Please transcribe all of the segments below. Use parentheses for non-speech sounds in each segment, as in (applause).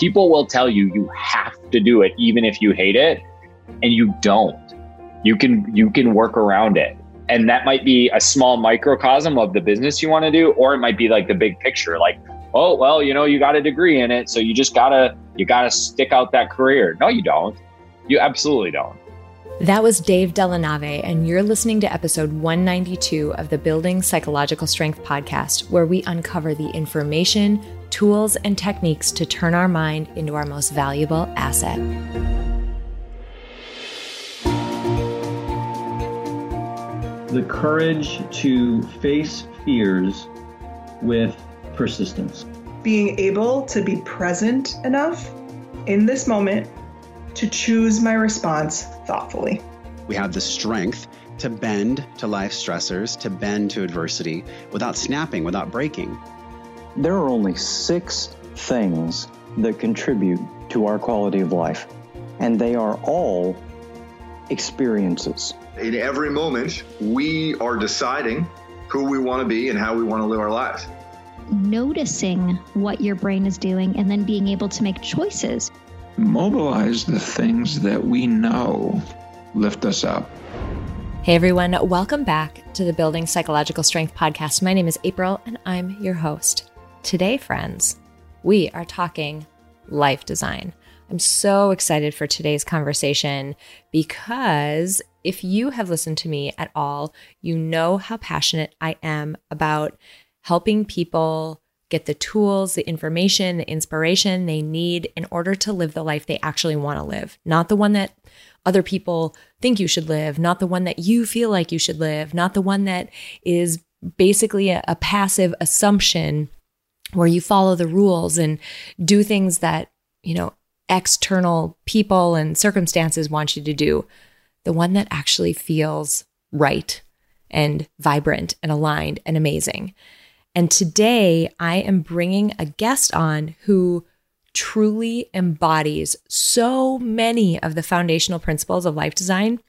people will tell you you have to do it even if you hate it and you don't. You can you can work around it. And that might be a small microcosm of the business you want to do or it might be like the big picture like oh well you know you got a degree in it so you just gotta you gotta stick out that career. No you don't. You absolutely don't. That was Dave Delanave, and you're listening to episode 192 of the Building Psychological Strength podcast, where we uncover the information, tools, and techniques to turn our mind into our most valuable asset. The courage to face fears with persistence. Being able to be present enough in this moment to choose my response thoughtfully. We have the strength to bend to life stressors, to bend to adversity without snapping, without breaking. There are only six things that contribute to our quality of life, and they are all experiences. In every moment, we are deciding who we want to be and how we want to live our lives. Noticing what your brain is doing and then being able to make choices mobilize the things that we know lift us up. Hey everyone, welcome back to the Building Psychological Strength podcast. My name is April and I'm your host. Today, friends, we are talking life design. I'm so excited for today's conversation because if you have listened to me at all, you know how passionate I am about helping people get the tools, the information, the inspiration they need in order to live the life they actually want to live, not the one that other people think you should live, not the one that you feel like you should live, not the one that is basically a, a passive assumption where you follow the rules and do things that, you know, external people and circumstances want you to do. The one that actually feels right and vibrant and aligned and amazing. And today I am bringing a guest on who truly embodies so many of the foundational principles of life design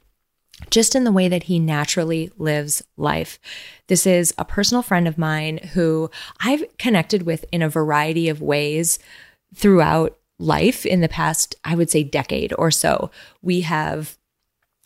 just in the way that he naturally lives life. This is a personal friend of mine who I've connected with in a variety of ways throughout life in the past, I would say, decade or so. We have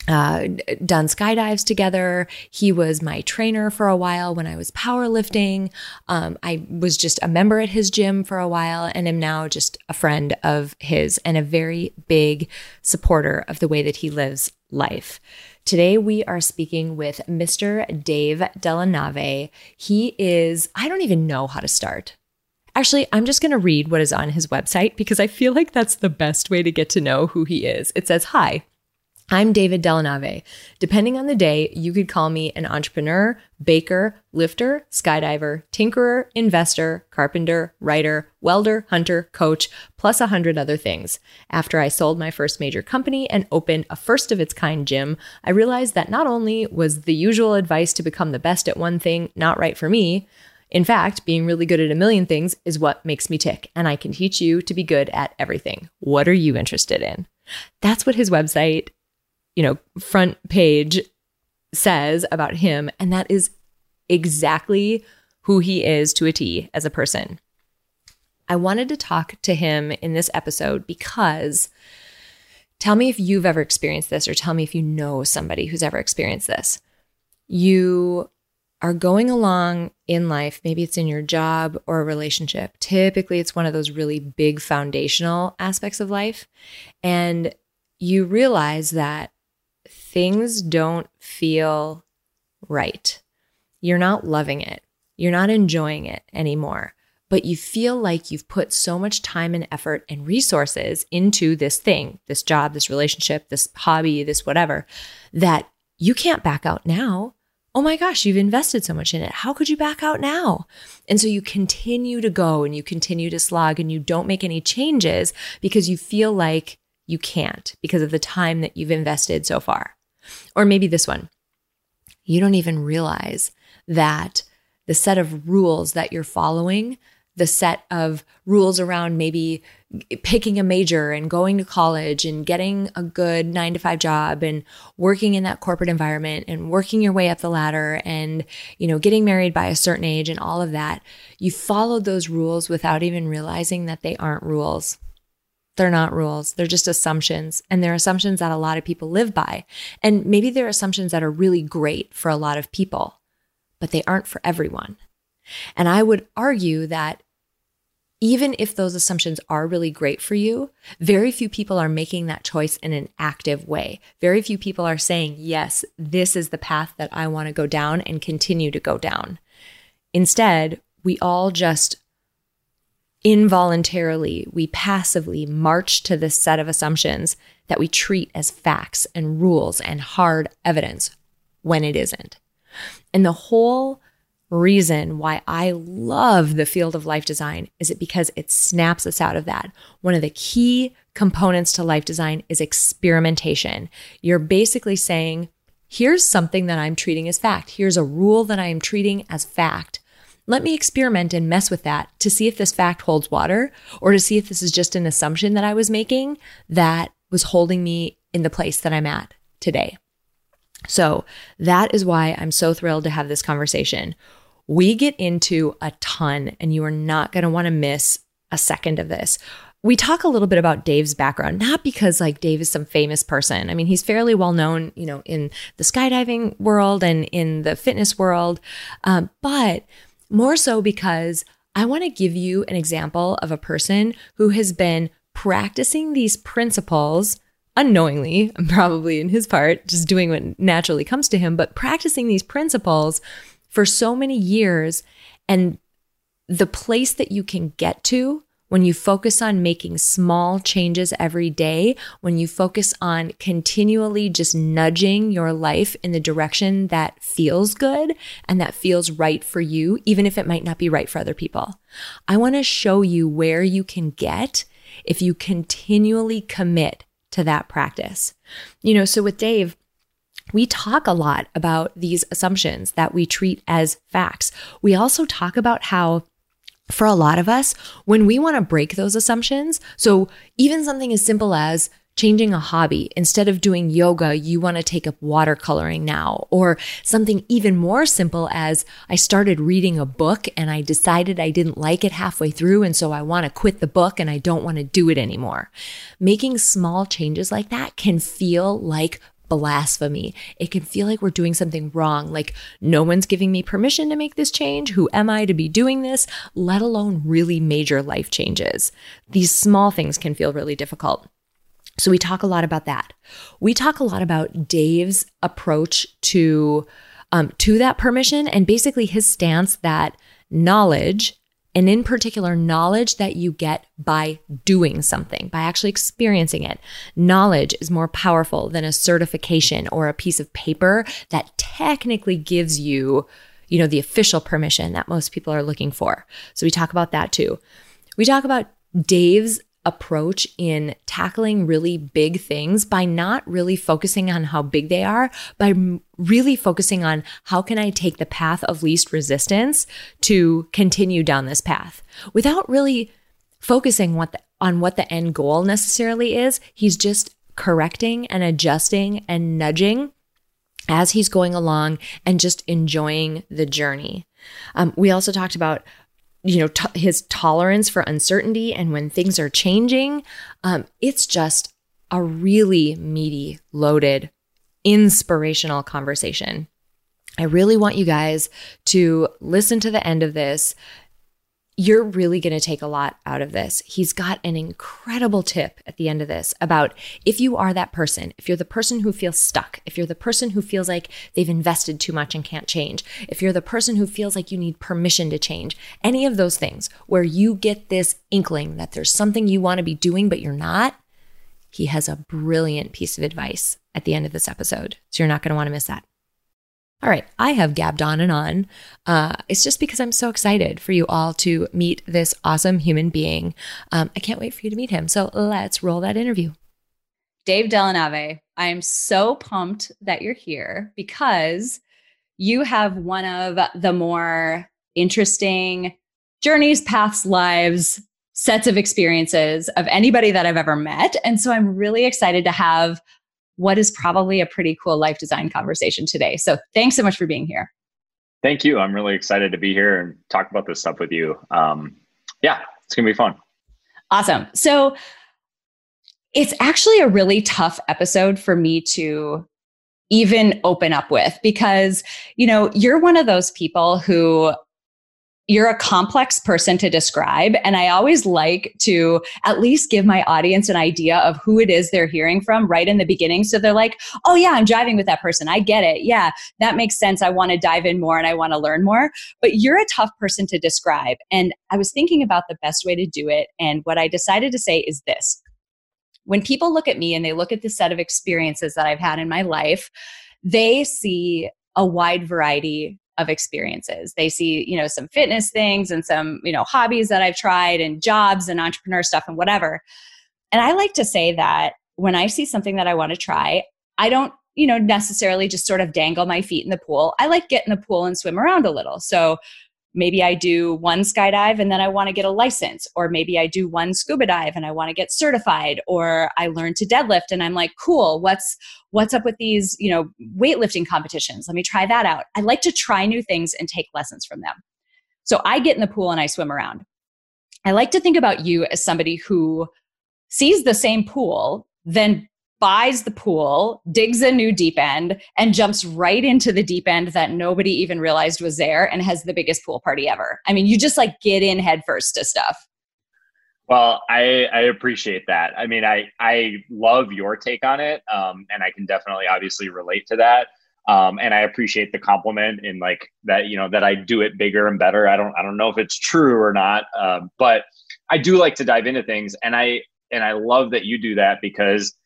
uh, done skydives together. He was my trainer for a while when I was powerlifting. Um, I was just a member at his gym for a while and am now just a friend of his and a very big supporter of the way that he lives life. Today, we are speaking with Mr. Dave Delanave. He is, I don't even know how to start. Actually, I'm just going to read what is on his website because I feel like that's the best way to get to know who he is. It says, Hi, I'm David Delanave. Depending on the day, you could call me an entrepreneur, baker, lifter, skydiver, tinkerer, investor, carpenter, writer, welder, hunter, coach, plus a hundred other things. After I sold my first major company and opened a first of its kind gym, I realized that not only was the usual advice to become the best at one thing not right for me, in fact, being really good at a million things is what makes me tick, and I can teach you to be good at everything. What are you interested in? That's what his website you know, front page says about him. And that is exactly who he is to a T as a person. I wanted to talk to him in this episode because tell me if you've ever experienced this or tell me if you know somebody who's ever experienced this. You are going along in life, maybe it's in your job or a relationship. Typically, it's one of those really big foundational aspects of life. And you realize that things don't feel right. You're not loving it. You're not enjoying it anymore. But you feel like you've put so much time and effort and resources into this thing, this job, this relationship, this hobby, this whatever, that you can't back out now. Oh my gosh, you've invested so much in it. How could you back out now? And so you continue to go and you continue to slog and you don't make any changes because you feel like you can't because of the time that you've invested so far. Or maybe this one. You don't even realize that the set of rules that you're following, the set of rules around maybe picking a major and going to college and getting a good nine to five job and working in that corporate environment and working your way up the ladder and, you know, getting married by a certain age and all of that. You followed those rules without even realizing that they aren't rules. They're not rules. They're just assumptions. And they're assumptions that a lot of people live by. And maybe they're assumptions that are really great for a lot of people, but they aren't for everyone. And I would argue that even if those assumptions are really great for you, very few people are making that choice in an active way. Very few people are saying, yes, this is the path that I want to go down and continue to go down. Instead, we all just involuntarily, we passively march to this set of assumptions that we treat as facts and rules and hard evidence when it isn't. And the whole reason why I love the field of life design is it because it snaps us out of that. One of the key components to life design is experimentation. You're basically saying, here's something that I'm treating as fact. Here's a rule that I am treating as fact. Let me experiment and mess with that to see if this fact holds water or to see if this is just an assumption that I was making that was holding me in the place that I'm at today. So that is why I'm so thrilled to have this conversation. We get into a ton, and you are not going to want to miss a second of this. We talk a little bit about Dave's background, not because like Dave is some famous person. I mean, he's fairly well known, you know, in the skydiving world and in the fitness world, um, but more so because I want to give you an example of a person who has been practicing these principles unknowingly, (laughs) probably in his part, just doing what naturally comes to him, but practicing these principles for so many years. And the place that you can get to when you focus on making small changes every day, when you focus on continually just nudging your life in the direction that feels good and that feels right for you, even if it might not be right for other people. I want to show you where you can get if you continually commit to that practice. You know, so with Dave, we talk a lot about these assumptions that we treat as facts. We also talk about how for a lot of us, when we want to break those assumptions, so even something as simple as changing a hobby, instead of doing yoga, you want to take up watercoloring now, or something even more simple as I started reading a book and I decided I didn't like it halfway through, and so I want to quit the book and I don't want to do it anymore. Making small changes like that can feel like blasphemy. It can feel like we're doing something wrong, like no one's giving me permission to make this change. Who am I to be doing this? Let alone really major life changes. These small things can feel really difficult. So we talk a lot about that. We talk a lot about Dave's approach to um, to that permission and basically his stance that knowledge and in particular, knowledge that you get by doing something, by actually experiencing it. Knowledge is more powerful than a certification or a piece of paper that technically gives you, you know, the official permission that most people are looking for. So we talk about that too. We talk about Dave's approach in tackling really big things by not really focusing on how big they are, by really focusing on how can I take the path of least resistance to continue down this path without really focusing what the, on what the end goal necessarily is. He's just correcting and adjusting and nudging as he's going along and just enjoying the journey. Um, we also talked about you know, t- his tolerance for uncertainty and when things are changing. Um, it's just a really meaty, loaded, inspirational conversation. I really want you guys to listen to the end of this you're really going to take a lot out of this. He's got an incredible tip at the end of this about if you are that person, if you're the person who feels stuck, if you're the person who feels like they've invested too much and can't change, if you're the person who feels like you need permission to change, any of those things where you get this inkling that there's something you want to be doing, but you're not, he has a brilliant piece of advice at the end of this episode. So you're not going to want to miss that. All right, I have gabbed on and on. Uh, it's just because I'm so excited for you all to meet this awesome human being. Um, I can't wait for you to meet him. So let's roll that interview. Dave Delanave, I am so pumped that you're here because you have one of the more interesting journeys, paths, lives, sets of experiences of anybody that I've ever met. And so I'm really excited to have what is probably a pretty cool life design conversation today. So thanks so much for being here. Thank you. I'm really excited to be here and talk about this stuff with you. Um, yeah, it's going to be fun. Awesome. So it's actually a really tough episode for me to even open up with because, you know, you're one of those people who you're a complex person to describe. And I always like to at least give my audience an idea of who it is they're hearing from right in the beginning. So they're like, oh, yeah, I'm driving with that person. I get it. Yeah, that makes sense. I want to dive in more and I want to learn more. But you're a tough person to describe. And I was thinking about the best way to do it. And what I decided to say is this when people look at me and they look at the set of experiences that I've had in my life, they see a wide variety of experiences. They see, you know, some fitness things and some, you know, hobbies that I've tried and jobs and entrepreneur stuff and whatever. And I like to say that when I see something that I want to try, I don't, you know, necessarily just sort of dangle my feet in the pool. I like get in the pool and swim around a little. So maybe I do one skydive and then I want to get a license, or maybe I do one scuba dive and I want to get certified, or I learn to deadlift and I'm like, cool, what's what's up with these, you know, weightlifting competitions? Let me try that out. I like to try new things and take lessons from them. So I get in the pool and I swim around. I like to think about you as somebody who sees the same pool, then buys the pool, digs a new deep end, and jumps right into the deep end that nobody even realized was there and has the biggest pool party ever. I mean, you just like get in headfirst to stuff. Well, I, I appreciate that. I mean, I, I love your take on it. Um, and I can definitely obviously relate to that. Um, and I appreciate the compliment in like that, you know, that I do it bigger and better. I don't, I don't know if it's true or not. Um, but I do like to dive into things and I, and I love that you do that because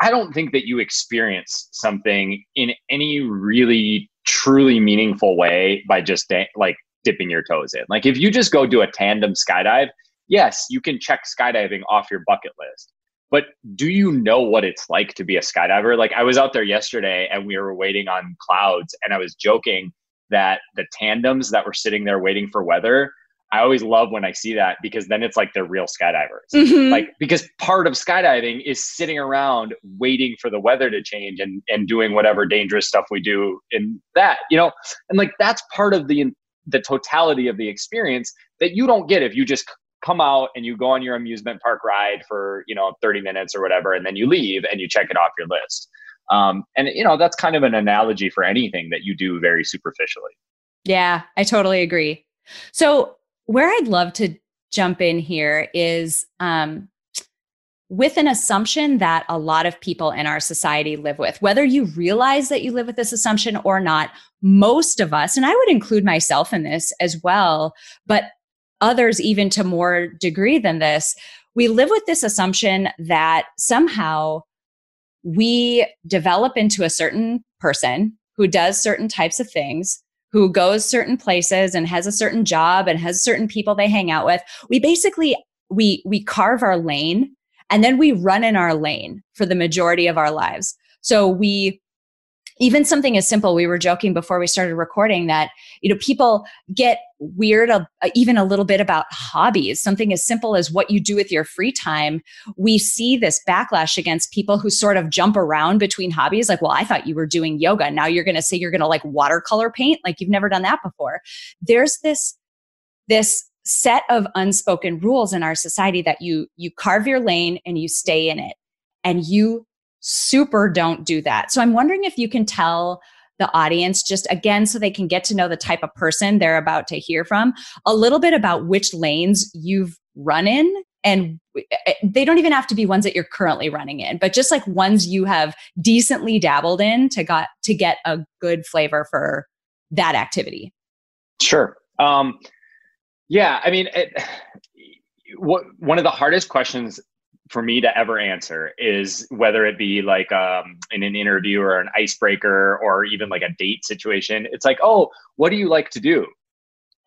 I don't think that you experience something in any really truly meaningful way by just da- like dipping your toes in. Like if you just go do a tandem skydive, yes, you can check skydiving off your bucket list. But do you know what it's like to be a skydiver? Like I was out there yesterday and we were waiting on clouds and I was joking that the tandems that were sitting there waiting for weather I always love when I see that because then it's like they're real skydivers. Mm-hmm. Like because part of skydiving is sitting around waiting for the weather to change and and doing whatever dangerous stuff we do in that, you know. And like that's part of the the totality of the experience that you don't get if you just come out and you go on your amusement park ride for, you know, 30 minutes or whatever and then you leave and you check it off your list. Um, and you know, that's kind of an analogy for anything that you do very superficially. Yeah, I totally agree. So where I'd love to jump in here is um, with an assumption that a lot of people in our society live with. Whether you realize that you live with this assumption or not, most of us, and I would include myself in this as well, but others even to more degree than this, we live with this assumption that somehow we develop into a certain person who does certain types of things who goes certain places and has a certain job and has certain people they hang out with we basically we we carve our lane and then we run in our lane for the majority of our lives. So we even something as simple we were joking before we started recording that you know people get weird uh, even a little bit about hobbies. Something as simple as what you do with your free time we see this backlash against people who sort of jump around between hobbies like well i thought you were doing yoga. Now you're going to say you're going to like watercolor paint? Like you've never done that before. There's this this set of unspoken rules in our society that you you carve your lane and you stay in it. And you super don't do that. So I'm wondering if you can tell the audience just again so they can get to know the type of person they're about to hear from a little bit about which lanes you've run in and eh, they don't even have to be ones that you're currently running in but just like ones you have decently dabbled in to got to get a good flavor for that activity sure um yeah i mean it, (sighs) what one of the hardest questions for me to ever answer is whether it be like um, in an interview or an icebreaker or even like a date situation. It's like, oh, what do you like to do?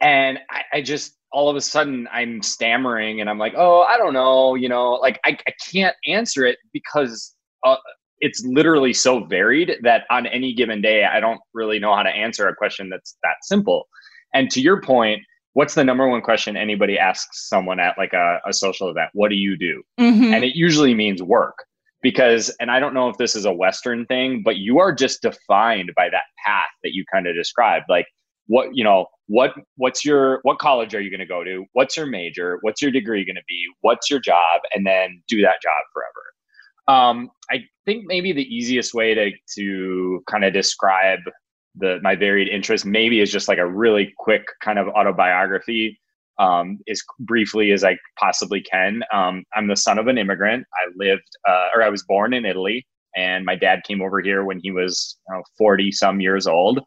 And I, I just all of a sudden I'm stammering and I'm like, oh, I don't know, you know, like I, I can't answer it because uh, it's literally so varied that on any given day I don't really know how to answer a question that's that simple. And to your point, what's the number one question anybody asks someone at like a, a social event? What do you do? Mm-hmm. and it usually means work because and i don't know if this is a western thing but you are just defined by that path that you kind of described. Like what you know what what's your what college are you going to go to? What's your major? What's your degree going to be? What's your job? And then do that job forever. Um, I think maybe the easiest way to to kind of describe the my varied interests maybe is just like a really quick kind of autobiography um, as briefly as I possibly can. Um, I'm the son of an immigrant. I lived, uh, or I was born in Italy, and my dad came over here when he was 40 some years old.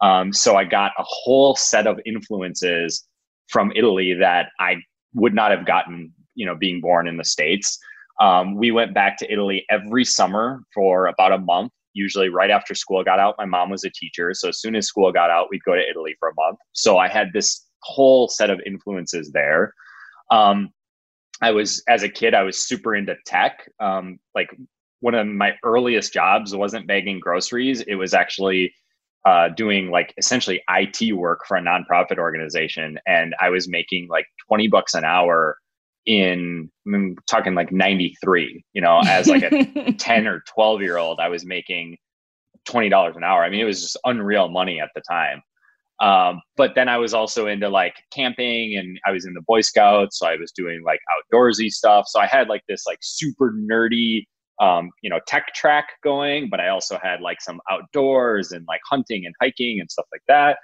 Um, so I got a whole set of influences from Italy that I would not have gotten, you know, being born in the States. Um, we went back to Italy every summer for about a month, usually right after school got out. My mom was a teacher. So as soon as school got out, we'd go to Italy for a month. So I had this whole set of influences there. Um, I was, as a kid, I was super into tech. Um, like one of my earliest jobs wasn't bagging groceries, it was actually uh, doing like essentially IT work for a nonprofit organization. And I was making like 20 bucks an hour in I'm talking like 93 you know as like a (laughs) 10 or 12 year old i was making $20 an hour. I mean it was just unreal money at the time. Um, but then i was also into like camping and i was in the boy scouts so i was doing like outdoorsy stuff. So i had like this like super nerdy um, you know tech track going but i also had like some outdoors and like hunting and hiking and stuff like that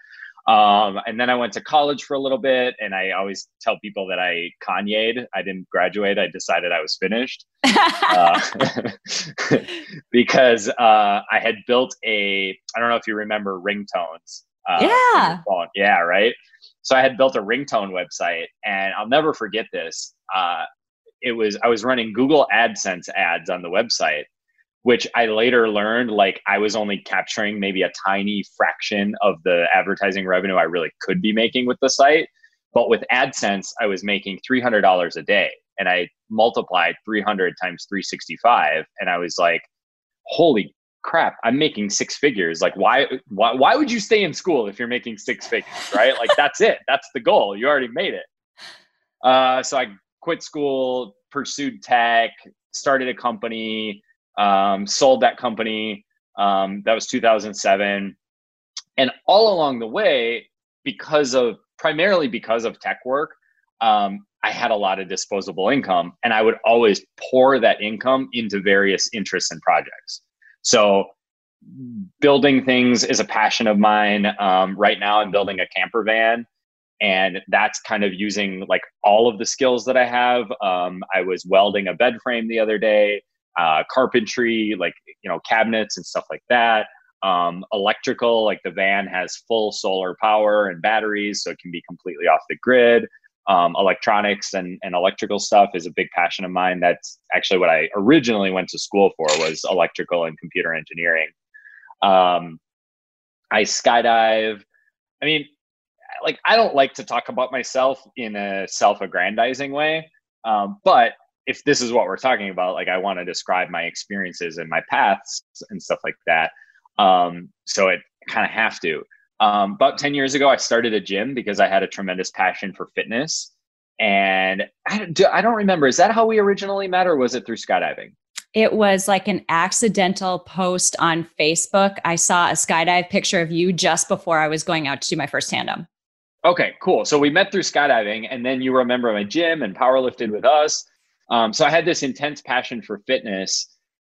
um, and then I went to college for a little bit, and I always tell people that I Kanye'd. I didn't graduate. I decided I was finished (laughs) uh, (laughs) because uh, I had built a. I don't know if you remember ringtones. Uh, yeah. Yeah. Right. So I had built a ringtone website, and I'll never forget this. Uh, it was I was running Google AdSense ads on the website, which I later learned like I was only capturing maybe a tiny fraction of the advertising revenue I really could be making with the site. But with AdSense, I was making $300 a day and I multiplied 300 times 365 and I was like, holy crap, I'm making six figures. Like why why why would you stay in school if you're making six figures, right? like that's it. That's the goal. You already made it. Uh, so I quit school, pursued tech, started a company, um, sold that company. Um, that was 2007. And all along the way, because of primarily because of tech work, um, I had a lot of disposable income, and I would always pour that income into various interests and projects. So, building things is a passion of mine. Um, right now, I'm building a camper van, and that's kind of using like all of the skills that I have. Um, I was welding a bed frame the other day uh, carpentry, like you know cabinets and stuff like that. Um, electrical, like the van has full solar power and batteries, so it can be completely off the grid. Um, electronics and, and electrical stuff is a big passion of mine. That's actually what I originally went to school for was electrical and computer engineering. Um, I skydive. I mean, like I don't like to talk about myself in a self-aggrandizing way, um, but if this is what we're talking about, like I want to describe my experiences and my paths and stuff like that. Um, so it kind of have to. Um, about 10 years ago, I started a gym because I had a tremendous passion for fitness. And I, do, I don't remember, is that how we originally met or was it through skydiving? It was like an accidental post on Facebook. I saw a skydive picture of you just before I was going out to do my first tandem. Okay, cool. So we met through skydiving, and then you remember my gym and power lifted with us. Um, so I had this intense passion for fitness.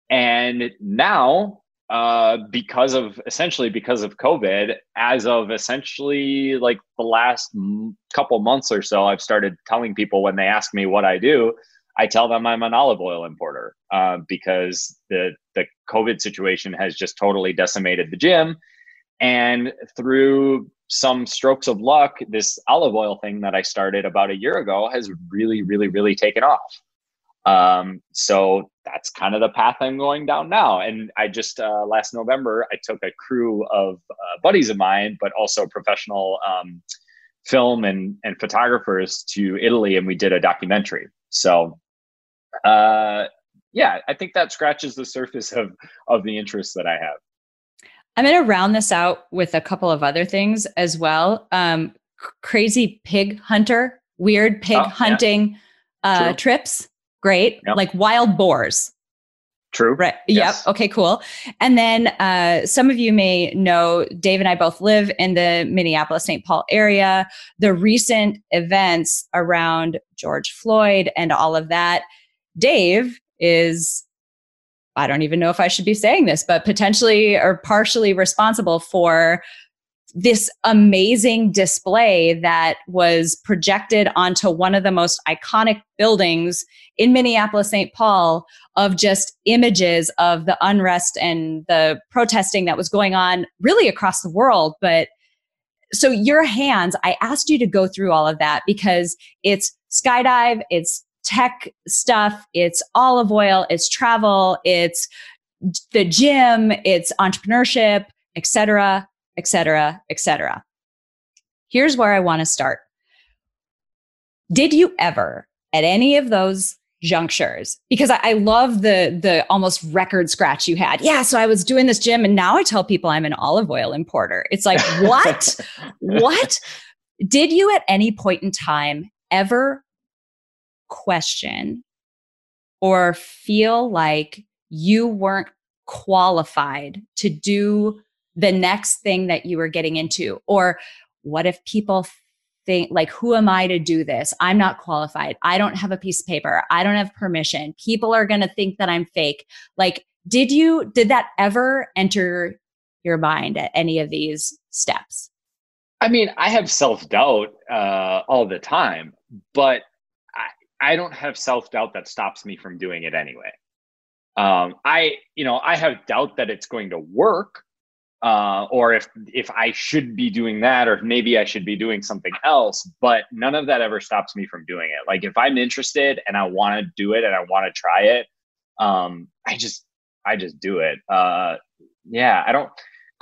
And now, uh, because of essentially because of COVID, as of essentially like the last m- couple months or so, I've started telling people when they ask me what I do, I tell them I'm an olive oil importer uh, because the the COVID situation has just totally decimated the gym. And through some strokes of luck, this olive oil thing that I started about a year ago has really, really, really taken off. Um, so that's kind of the path I'm going down now. And I just uh, last November I took a crew of uh, buddies of mine, but also professional um, film and and photographers to Italy, and we did a documentary. So, uh, yeah, I think that scratches the surface of of the interests that I have. I'm going to round this out with a couple of other things as well. Um, crazy pig hunter, weird pig oh, hunting yeah. uh, trips Great. Yep. Like wild boars. True. Right. Yes. Yep. Okay, cool. And then uh, some of you may know Dave and I both live in the Minneapolis St. Paul area. The recent events around George Floyd and all of that. Dave is I don't even know if I should be saying this, but potentially or partially responsible for this amazing display that was projected onto one of the most iconic buildings in Minneapolis, St. Paul, of just images of the unrest and the protesting that was going on really across the world. But so, your hands, I asked you to go through all of that because it's skydive, it's tech stuff, it's olive oil, it's travel, it's the gym, it's entrepreneurship, etc etc., etc. Here's where I want to start. Did you ever at any of those junctures because I, I, love the the almost record scratch you had. Yeah, so I was doing this gym and now I tell people I'm an olive oil importer. It's like, (laughs) what? what? Did you at any point in time ever question or feel like you weren't qualified to do the next thing that you were getting into? Or what if people think, like, who am I to do this? I'm not qualified. I don't have a piece of paper. I don't have permission. People are going to think that I'm fake. Like, did you, did that ever enter your mind at any of these steps? I mean, I have self doubt uh, all the time, but I, I don't have self doubt that stops me from doing it anyway. Um, I, you know, I have doubt that it's going to work, uh, or if if I should be doing that, or maybe I should be doing something else. But none of that ever stops me from doing it. Like if I'm interested and I want to do it and I want to try it, um, I just I just do it. Uh, yeah, I don't.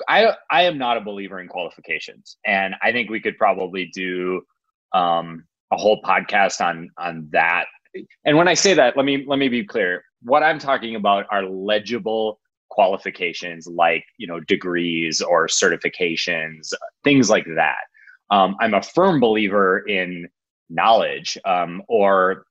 I I am not a believer in qualifications, and I think we could probably do um, a whole podcast on on that. And when I say that, let me let me be clear. What I'm talking about are legible qualifications like you know degrees or certifications things like that. Um, i'm a firm believer in knowledge um, or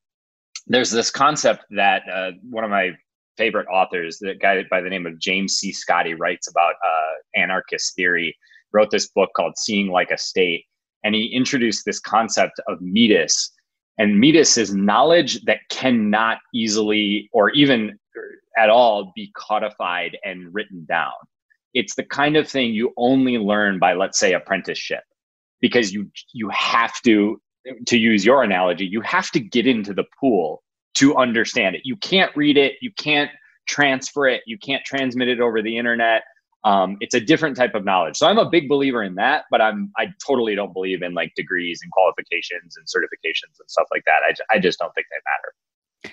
there's this concept that uh, one of my favorite authors the guy by the name of james c. Scotty writes about uh, anarchist theory wrote this book called seeing like a state and he introduced this concept of metis. And metis is knowledge that cannot easily or even at all be codified and written down. It's the kind of thing you only learn by, let's say, apprenticeship, because you you have to, to use your analogy, you have to get into the pool to understand it. You can't read it, you can't transfer it, you can't transmit it over the internet. Um, it's a different type of knowledge. So I'm a big believer in that, but I'm I totally don't believe in like degrees and qualifications and certifications and stuff like that. I, I just don't think they matter.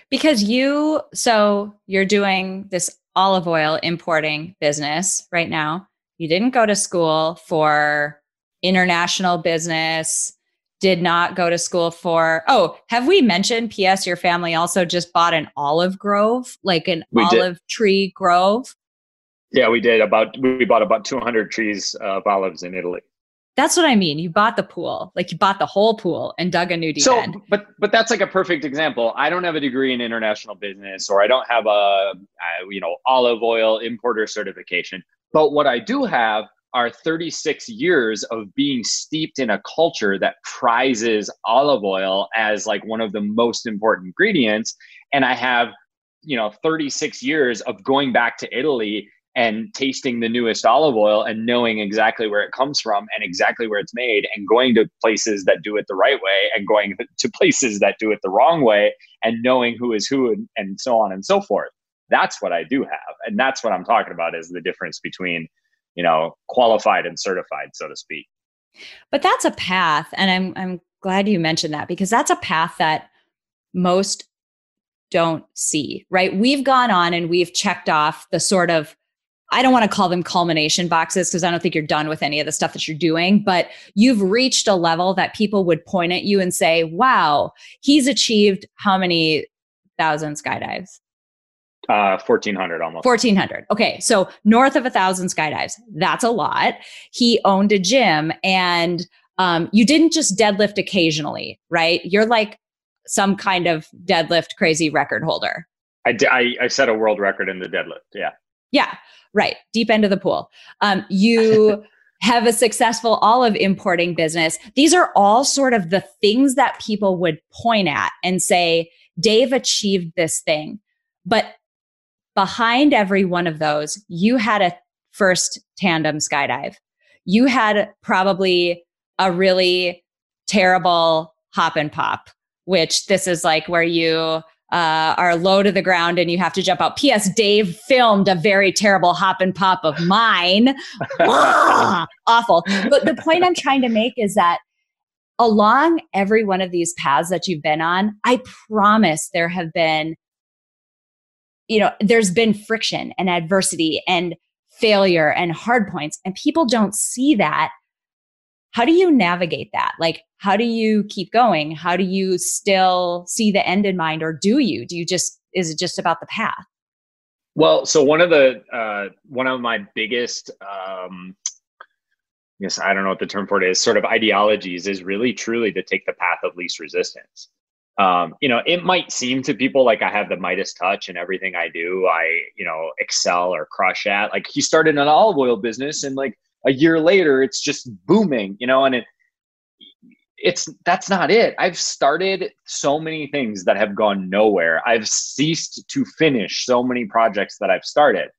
Because you, so you're doing this olive oil importing business right now. You didn't go to school for international business, did not go to school for, oh, have we mentioned, P.S., your family also just bought an olive grove, like an we olive did. tree grove? Yeah, we did. About, we bought about 200 trees of olives in Italy. That's what I mean. You bought the pool, like you bought the whole pool and dug a new deep so, end. But but that's like a perfect example. I don't have a degree in international business, or I don't have a, a you know olive oil importer certification. But what I do have are 36 years of being steeped in a culture that prizes olive oil as like one of the most important ingredients, and I have you know 36 years of going back to Italy and tasting the newest olive oil and knowing exactly where it comes from and exactly where it's made and going to places that do it the right way and going (laughs) to places that do it the wrong way and knowing who is who and, and so on and so forth. That's what i do have. And that's what i'm talking about is the difference between you know qualified and certified so to speak. But that's a path and i'm i'm glad you mentioned that because that's a path that most don't see right? We've gone on and we've checked off the sort of I don't want to call them culmination boxes because I don't think you're done with any of the stuff that you're doing, but you've reached a level that people would point at you and say, wow, he's achieved how many thousand skydives? Uh, 1400 almost. 1400. Okay. So north of a thousand skydives. That's a lot. He owned a gym and um, you didn't just deadlift occasionally, right? You're like some kind of deadlift crazy record holder. I, I, I set a world record in the deadlift. Yeah. Yeah. Right. Deep end of the pool. Um, you (laughs) have a successful olive importing business. These are all sort of the things that people would point at and say, Dave achieved this thing. But behind every one of those, you had a first tandem skydive. You had probably a really terrible hop and pop, which this is like where you uh, are low to the ground and you have to jump out. P.S. Dave filmed a very terrible hop and pop of mine. (laughs) (laughs) Awful. But the point I'm trying to make is that along every one of these paths that you've been on, I promise there have been, you know, there's been friction and adversity and failure and hard points, and people don't see that. How do you navigate that? Like, how do you keep going? How do you still see the end in mind, or do you? Do you just, is it just about the path? Well, so one of the, uh, one of my biggest, um, yes, I don't know what the term for it is, sort of ideologies is really truly to take the path of least resistance. Um, you know, it might seem to people like I have the Midas touch and everything I do, I, you know, excel or crush at. Like he started an olive oil business and like a year later, it's just booming, you know, and it, it's that's not it. I've started so many things that have gone nowhere. I've ceased to finish so many projects that I've started.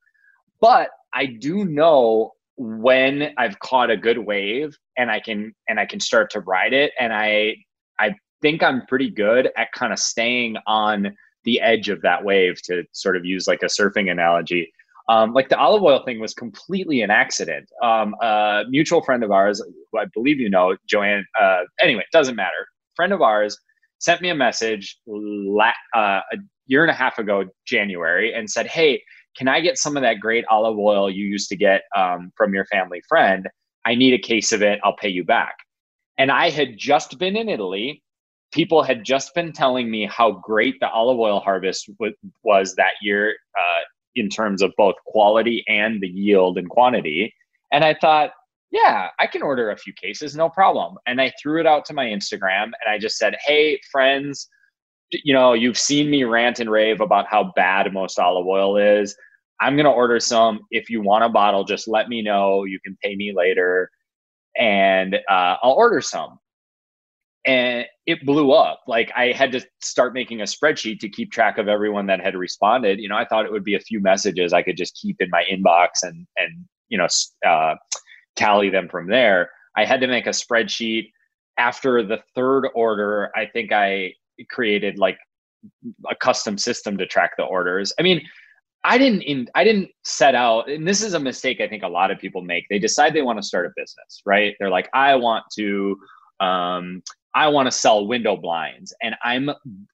But I do know when I've caught a good wave and I can and I can start to ride it and I I think I'm pretty good at kind of staying on the edge of that wave to sort of use like a surfing analogy. Um, like the olive oil thing was completely an accident. Um, a mutual friend of ours, who I believe you know, Joanne. Uh, anyway, it doesn't matter. Friend of ours sent me a message la- uh, a year and a half ago, January, and said, "Hey, can I get some of that great olive oil you used to get um, from your family friend? I need a case of it. I'll pay you back." And I had just been in Italy. People had just been telling me how great the olive oil harvest w- was that year. Uh, in terms of both quality and the yield and quantity. And I thought, yeah, I can order a few cases, no problem. And I threw it out to my Instagram and I just said, hey, friends, you know, you've seen me rant and rave about how bad most olive oil is. I'm going to order some. If you want a bottle, just let me know. You can pay me later and uh, I'll order some and it blew up. Like I had to start making a spreadsheet to keep track of everyone that had responded. You know, I thought it would be a few messages I could just keep in my inbox and and you know uh, tally them from there. I had to make a spreadsheet. After the third order, I think I created like a custom system to track the orders. I mean, I didn't in, I didn't set out, and this is a mistake I think a lot of people make. They decide they want to start a business, right? They're like, I want to um, I want to sell window blinds and I'm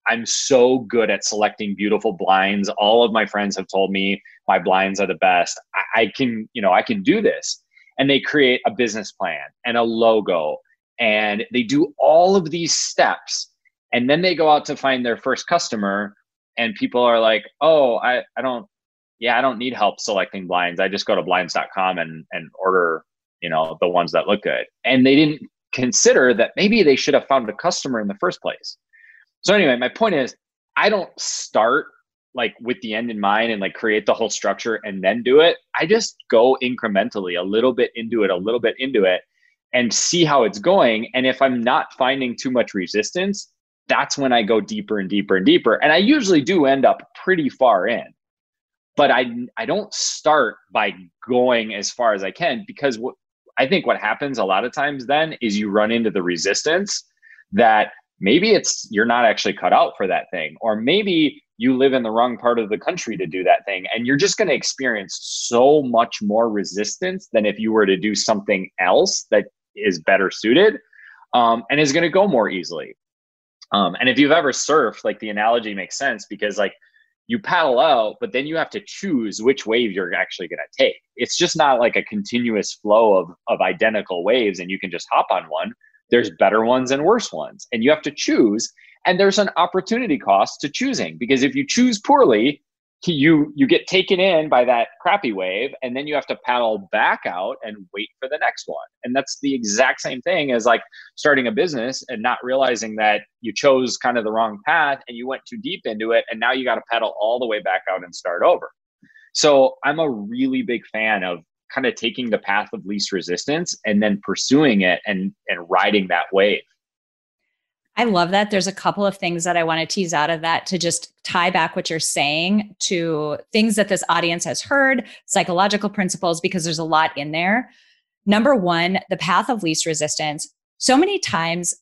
I'm so good at selecting beautiful blinds. All of my friends have told me my blinds are the best. I, I can, you know, I can do this. And they create a business plan and a logo and they do all of these steps and then they go out to find their first customer and people are like, "Oh, I I don't yeah, I don't need help selecting blinds. I just go to blinds.com and and order, you know, the ones that look good." And they didn't consider that maybe they should have found a customer in the first place. So anyway, my point is I don't start like with the end in mind and like create the whole structure and then do it. I just go incrementally a little bit into it, a little bit into it and see how it's going. And if I'm not finding too much resistance, that's when I go deeper and deeper and deeper. And I usually do end up pretty far in. But I I don't start by going as far as I can because what I think what happens a lot of times then is you run into the resistance that maybe it's you're not actually cut out for that thing or maybe you live in the wrong part of the country to do that thing and you're just going to experience so much more resistance than if you were to do something else that is better suited um, and is going to go more easily. Um, and if you've ever surfed like the analogy makes sense because like you paddle out, but then you have to choose which wave you're actually going to take. It's just not like a continuous flow of, of identical waves and you can just hop on one. There's better ones and worse ones, and you have to choose. And there's an opportunity cost to choosing because if you choose poorly, you you get taken in by that crappy wave and then you have to paddle back out and wait for the next one. And that's the exact same thing as like starting a business and not realizing that you chose kind of the wrong path and you went too deep into it and now you got to paddle all the way back out and start over. So i'm a really big fan of kind of taking the path of least resistance and then pursuing it and and riding that wave I love that. There's a couple of things that I want to tease out of that to just tie back what you're saying to things that this audience has heard, psychological principles, because there's a lot in there. Number one, the path of least resistance. So many times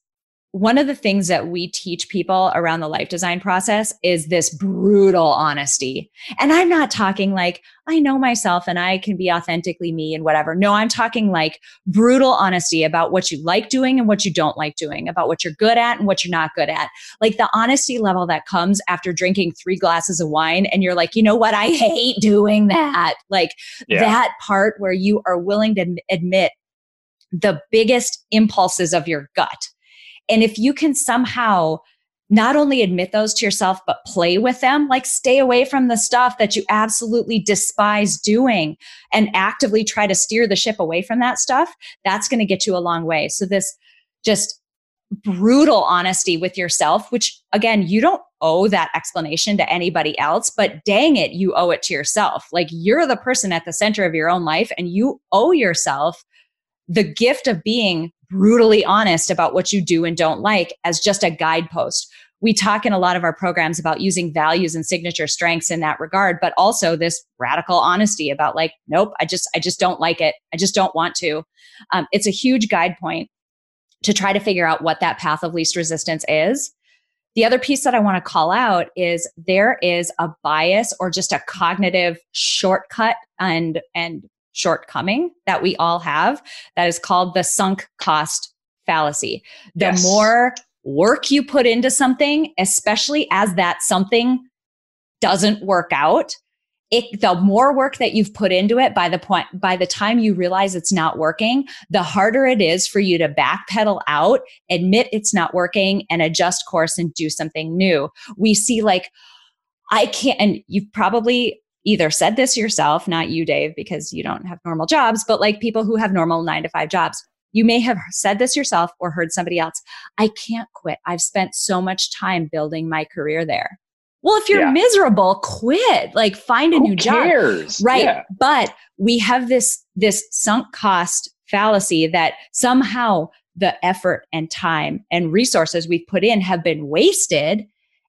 one of the things that we teach people around the life design process is this brutal honesty. And I'm not talking like, I know myself and I can be authentically me and whatever. No, I'm talking like brutal honesty about what you like doing and what you don't like doing, about what you're good at and what you're not good at. Like the honesty level that comes after drinking three glasses of wine and you're like, you know what? I hate doing that. Like yeah. that part where you are willing to admit the biggest impulses of your gut and if you can somehow not only admit those to yourself, but play with them, like stay away from the stuff that you absolutely despise doing and actively try to steer the ship away from that stuff, that's going to get you a long way. So, this just brutal honesty with yourself, which again, you don't owe that explanation to anybody else, but dang it, you owe it to yourself. Like you're the person at the center of your own life and you owe yourself the gift of being brutally honest about what you do and don't like as just a guidepost. We talk in a lot of our programs about using values and signature strengths in that regard, but also this radical honesty about like, nope, I just, I just don't like it. I just don't want to. Um, it's a huge guide point to try to figure out what that path of least resistance is. The other piece that I want to call out is there is a bias or just a cognitive shortcut and and shortcoming that we all have that is called the sunk cost fallacy. The yes. more work you put into something, especially as that something doesn't work out, it, the more work that you've put into it by the point by the time you realize it's not working the harder it is for you to backpedal out admit it's not working and adjust course and do something new we see like i can't and you've probably either said this yourself, not you, Dave, because you don't have normal jobs, but like people who have normal nine to five jobs. You may have said this yourself or heard somebody else. I can't quit. I've spent so much time building my career there. Well, if you're yeah. miserable, quit. Like find a Who new cares? job. Right. Yeah. But we have this this sunk cost fallacy that somehow the effort and time and resources we've put in have been wasted.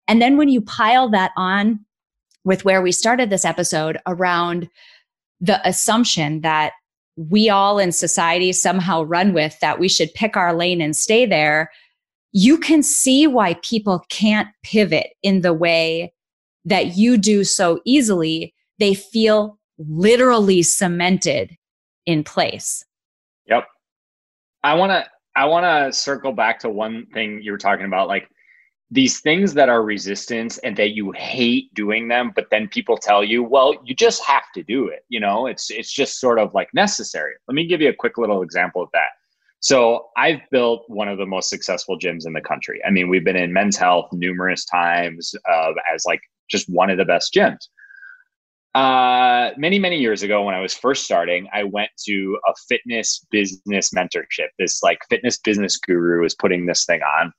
And then when you pile that on with where we started this episode around the assumption that we all in society somehow run with that we should pick our lane and stay there, you can see why people can't pivot in the way that you do so easily. They feel literally cemented in place. Yep. I want to I want to circle back to one thing you were talking about like these things that are resistance and that you hate doing them but then people tell you well you just have to do it you know it's it's just sort of like necessary. Let me give you a quick little example of that. So i've built one of the most successful gyms in the country. I mean we've been in men's health numerous times uh, as like just one of the best gyms. Uh, many many years ago when i was first starting i went to a fitness business mentorship. This like fitness business guru was putting this thing on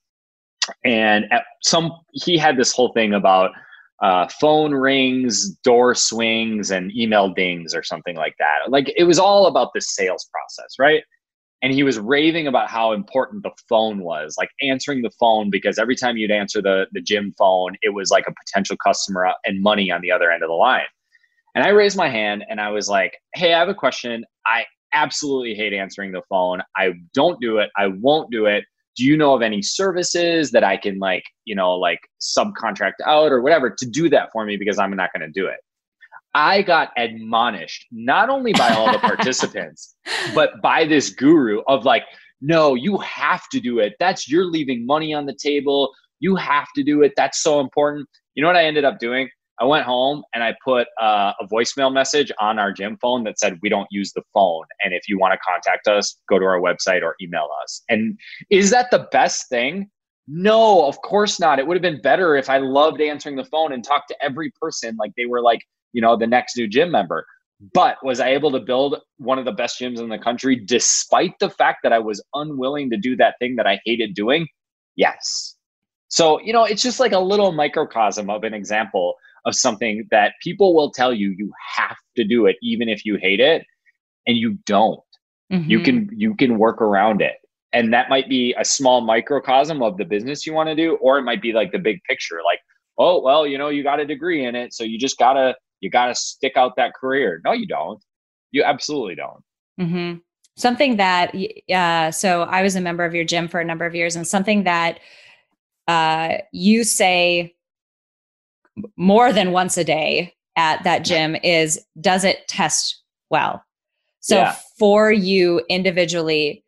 and at some he had this whole thing about uh, phone rings, door swings, and email dings or something like that. Like it was all about the sales process, right? And he was raving about how important the phone was, like answering the phone because every time you'd answer the the gym phone, it was like a potential customer and money on the other end of the line. And I raised my hand and I was like, "Hey, I have a question. I absolutely hate answering the phone. I don't do it. I won't do it do you know of any services that I can like, you know, like subcontract out or whatever to do that for me because I'm not going to do it. I got admonished not only by all the (laughs) participants, but by this guru of like, no, you have to do it. That's you're leaving money on the table. You have to do it. That's so important. You know what I ended up doing? I went home and I put uh, a voicemail message on our gym phone that said, We don't use the phone. And if you want to contact us, go to our website or email us. And is that the best thing? No, of course not. It would have been better if I loved answering the phone and talked to every person like they were like, you know, the next new gym member. But was I able to build one of the best gyms in the country despite the fact that I was unwilling to do that thing that I hated doing? Yes. So, you know, it's just like a little microcosm of an example of something that people will tell you you have to do it even if you hate it and you don't mm-hmm. you can you can work around it And that might be a small microcosm of the business you want to do, or it might be like the big picture, like, oh, well, you know, you got a degree in it. So you just gotta, you gotta stick out that career. No, you don't. You absolutely don't. Mm-hmm. Something that, uh, so I was a member of your gym for a number of years, and something that uh, you say more than once a day at that gym is does it test well? So yeah. for you individually,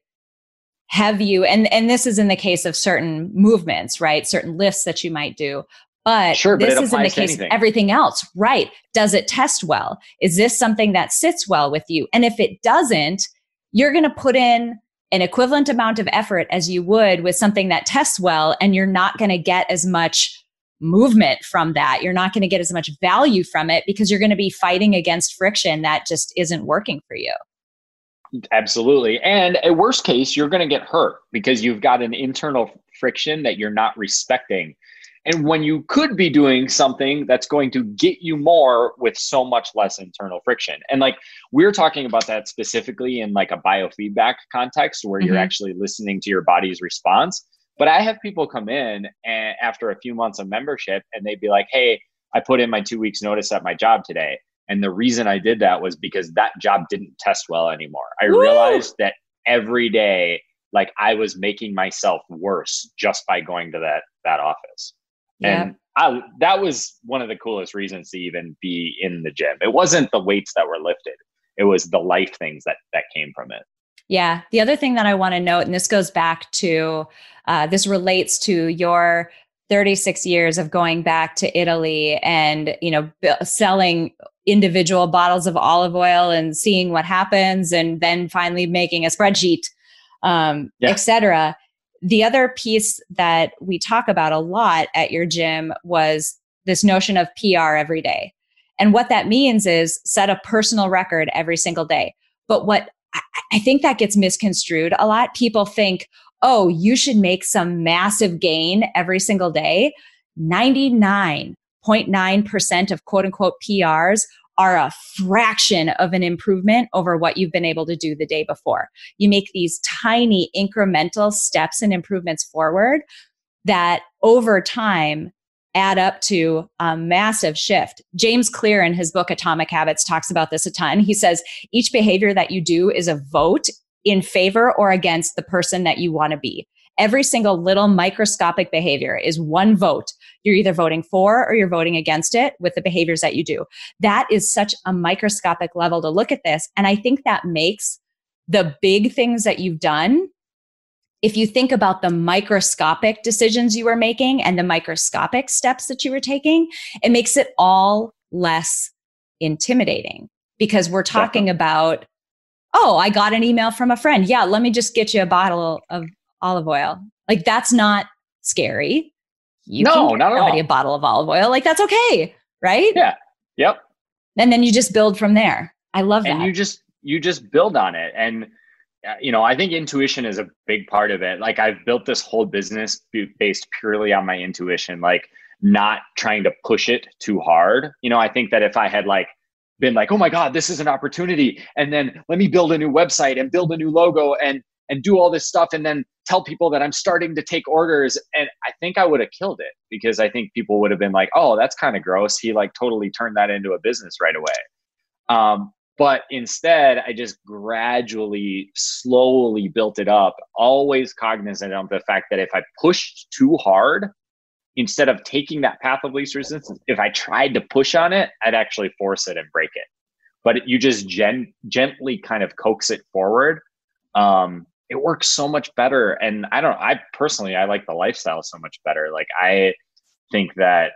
have you and and this is in the case of certain movements, right? Certain lifts that you might do. But sure, this but is in the case anything. of everything else, right? Does it test well? Is this something that sits well with you? And if it doesn't, you're going to put in an equivalent amount of effort as you would with something that tests well, and you're not going to get as much movement from that. You're not going to get as much value from it because you're going to be fighting against friction that just isn't working for you. Absolutely. And a worst case, you're going to get hurt because you've got an internal friction that you're not respecting. And when you could be doing something that's going to get you more with so much less internal friction. And like we're talking about that specifically in like a biofeedback context where mm-hmm. you're actually listening to your body's response. But I have people come in and after a few months of membership and they'd be like, hey, I put in my two weeks notice at my job today. And the reason I did that was because that job didn't test well anymore. I Woo! realized that every day, like I was making myself worse just by going to that that office. Yeah. And I, that was one of the coolest reasons to even be in the gym. It wasn't the weights that were lifted; it was the life things that that came from it. Yeah. The other thing that I want to note, and this goes back to, uh, this relates to your 36 years of going back to Italy and, you know, b- selling individual bottles of olive oil and seeing what happens and then finally making a spreadsheet, um, yeah. etc. The other piece that we talk about a lot at your gym was this notion of PR every day. And what that means is set a personal record every single day. But what I think that gets misconstrued a lot. People think, oh, you should make some massive gain every single day. 99.9% of quote unquote PRs are a fraction of an improvement over what you've been able to do the day before. You make these tiny incremental steps and improvements forward that over time add up to a massive shift. James Clear in his book Atomic Habits talks about this a ton. He says each behavior that you do is a vote in favor or against the person that you want to be. Every single little microscopic behavior is one vote. You're either voting for or you're voting against it with the behaviors that you do. That is such a microscopic level to look at this. And I think that makes the big things that you've done if you think about the microscopic decisions you were making and the microscopic steps that you were taking, it makes it all less intimidating because we're talking Definitely. about, oh, I got an email from a friend. Yeah, let me just get you a bottle of olive oil. Like that's not scary. You no, can not at all. a bottle of olive oil. Like that's okay, right? Yeah. Yep. And then you just build from there. I love that. And you just you just build on it. And you know, I think intuition is a big part of it. Like I've built this whole business based purely on my intuition, like not trying to push it too hard. You know, I think that if I had like been like, "Oh my god, this is an opportunity," and then let me build a new website and build a new logo and and do all this stuff and then tell people that I'm starting to take orders and I think I would have killed it because I think people would have been like, "Oh, that's kind of gross." He like totally turned that into a business right away. Um, but instead, I just gradually, slowly built it up, always cognizant of the fact that if I pushed too hard, instead of taking that path of least resistance, if I tried to push on it, I'd actually force it and break it. But you just gen- gently kind of coax it forward. Um, it works so much better. And I don't, I personally, I like the lifestyle so much better. Like, I think that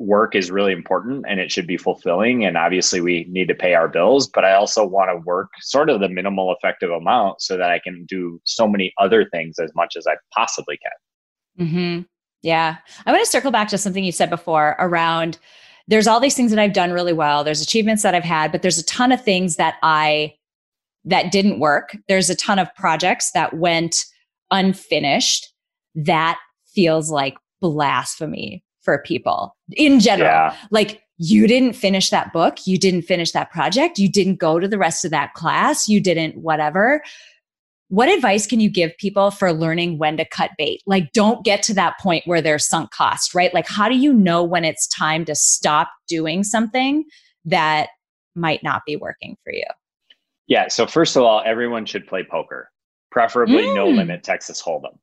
work is really important and it should be fulfilling and obviously we need to pay our bills but i also want to work sort of the minimal effective amount so that i can do so many other things as much as i possibly can. Mm-hmm. yeah. I want to circle back to something you said before around there's all these things that i've done really well there's achievements that i've had but there's a ton of things that i that didn't work. There's a ton of projects that went unfinished that feels like blasphemy for people in general. Yeah. Like you didn't finish that book, you didn't finish that project, you didn't go to the rest of that class, you didn't whatever. what advice can you give people for learning when to cut bait? Like, don't get to that point where there's sunk cost, right? Like, how do you know when it's time to stop doing something that might not be working for you? Yeah. So, first of all, everyone should play poker, preferably mm. no limit Texas Hold'em,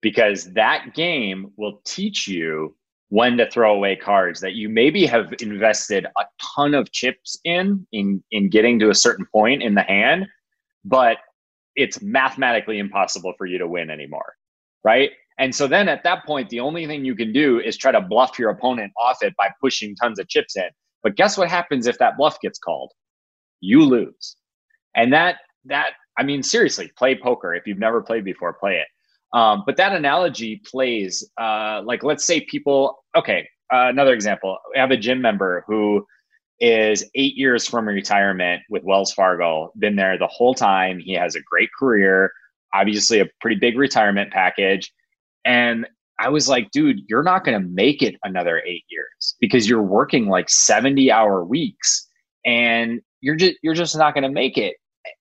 because that game will teach you when to throw away cards that you maybe have invested a ton of chips in in in getting to a certain point in the hand but it's mathematically impossible for you to win anymore. Right. And so then at that point, the only thing you can do is try to bluff your opponent off it by pushing tons of chips in. But guess what happens if that bluff gets called? You lose. And that, that, I mean, seriously, play poker. If you've never played before, play it. Um, but that analogy plays uh, like, let's say people, okay, uh, another example. I have a gym member who is eight years from retirement with Wells Fargo, been there the whole time. He has a great career, obviously, a pretty big retirement package. And I was like, dude, you're not going to make it another eight years because you're working like 70 hour weeks and you're just, you're just not going to make it.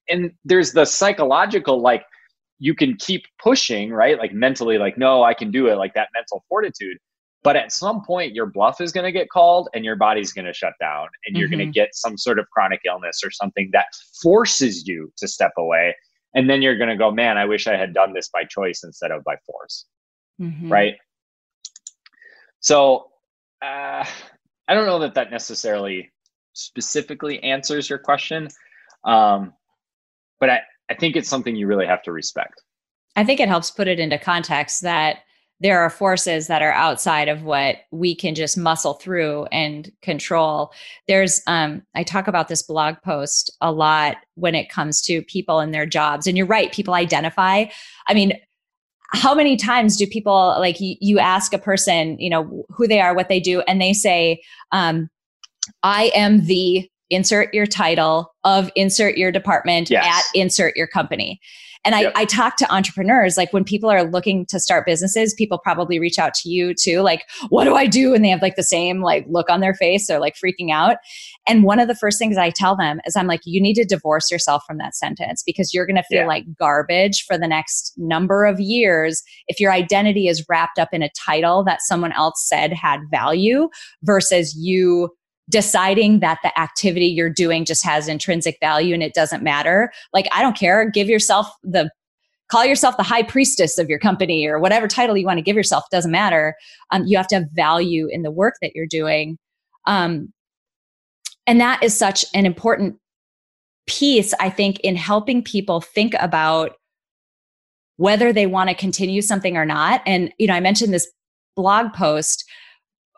And there's the psychological, like, you can keep pushing, right? Like mentally, like, no, I can do it, like that mental fortitude. But at some point, your bluff is going to get called and your body's going to shut down and you're mm-hmm. going to get some sort of chronic illness or something that forces you to step away. And then you're going to go, man, I wish I had done this by choice instead of by force. Mm-hmm. Right. So uh, I don't know that that necessarily specifically answers your question. Um, but I, I think it's something you really have to respect. I think it helps put it into context that there are forces that are outside of what we can just muscle through and control. There's, um, I talk about this blog post a lot when it comes to people and their jobs. And you're right, people identify. I mean, how many times do people like you, you ask a person, you know, who they are, what they do, and they say, um, I am the insert your title of insert your department yes. at insert your company. And yep. I, I talk to entrepreneurs, like when people are looking to start businesses, people probably reach out to you too, like, what do I do? And they have like the same like look on their face. They're like freaking out. And one of the first things I tell them is I'm like, you need to divorce yourself from that sentence because you're going to feel yeah. like garbage for the next number of years if your identity is wrapped up in a title that someone else said had value versus you deciding that the activity you're doing just has intrinsic value and it doesn't matter. Like, I don't care. Give yourself the call yourself the high priestess of your company or whatever title you want to give yourself doesn't matter um, you have to have value in the work that you're doing um, and that is such an important piece i think in helping people think about whether they want to continue something or not and you know i mentioned this blog post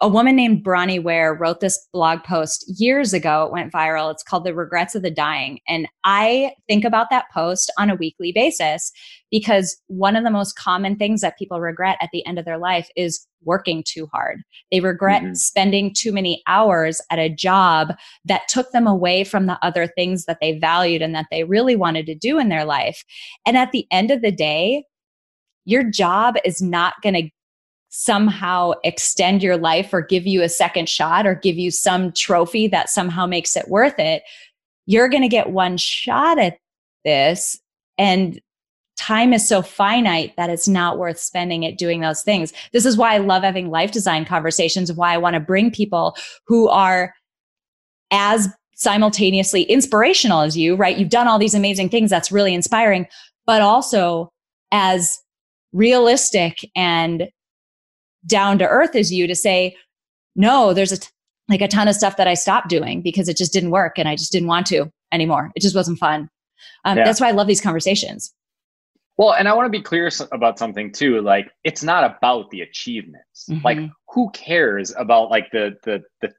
a woman named Bronnie Ware wrote this blog post years ago. It went viral. It's called The Regrets of the Dying. And I think about that post on a weekly basis because one of the most common things that people regret at the end of their life is working too hard. They regret mm-hmm. spending too many hours at a job that took them away from the other things that they valued and that they really wanted to do in their life. And at the end of the day, your job is not going to somehow extend your life or give you a second shot or give you some trophy that somehow makes it worth it, you're going to get one shot at this. And time is so finite that it's not worth spending it doing those things. This is why I love having life design conversations, why I want to bring people who are as simultaneously inspirational as you, right? You've done all these amazing things. That's really inspiring, but also as realistic and down to earth as you to say, no, there's a t- like a ton of stuff that I stopped doing because it just didn't work and I just didn't want to anymore. It just wasn't fun. Um, yeah. That's why I love these conversations. Well, and I want to be clear about something too. Like, it's not about the achievements. Mm-hmm. Like, who cares about like the the the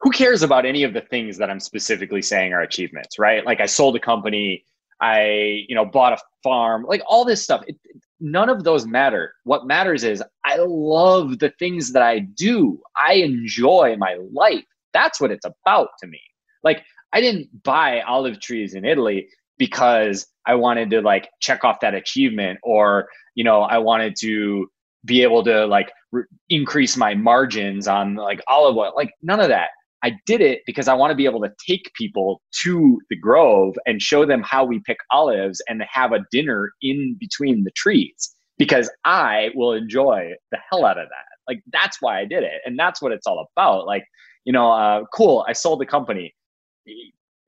who cares about any of the things that I'm specifically saying are achievements, right? Like, I sold a company, I you know bought a farm, like all this stuff. It, none of those matter. What matters is I love the things that I do. I enjoy my life. That's what it's about to me. Like I didn't buy olive trees in Italy because I wanted to like check off that achievement or, you know, I wanted to be able to like re- increase my margins on like olive oil. Like none of that. I did it because I want to be able to take people to the grove and show them how we pick olives and have a dinner in between the trees because I will enjoy the hell out of that. Like that's why I did it. And that's what it's all about. Like, you know, uh, cool, I sold the company.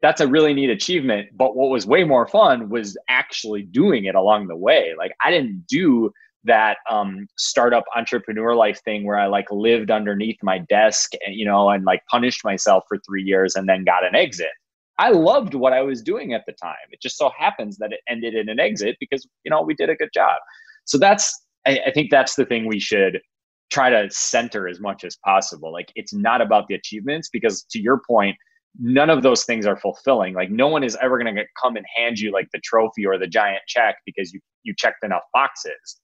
That's a really neat achievement. But what was way more fun was actually doing it along the way. Like I didn't do that um, startup entrepreneur life thing where I like lived underneath my desk, and, you know, and like punished myself for three years and then got an exit. I loved what I was doing at the time. It just so happens that it ended in an exit because you know we did a good job. So that's I, I think that's the thing we should try to center as much as possible. Like it's not about the achievements because to your point, none of those things are fulfilling. Like no one is ever going to come and hand you like the trophy or the giant check because you you checked enough boxes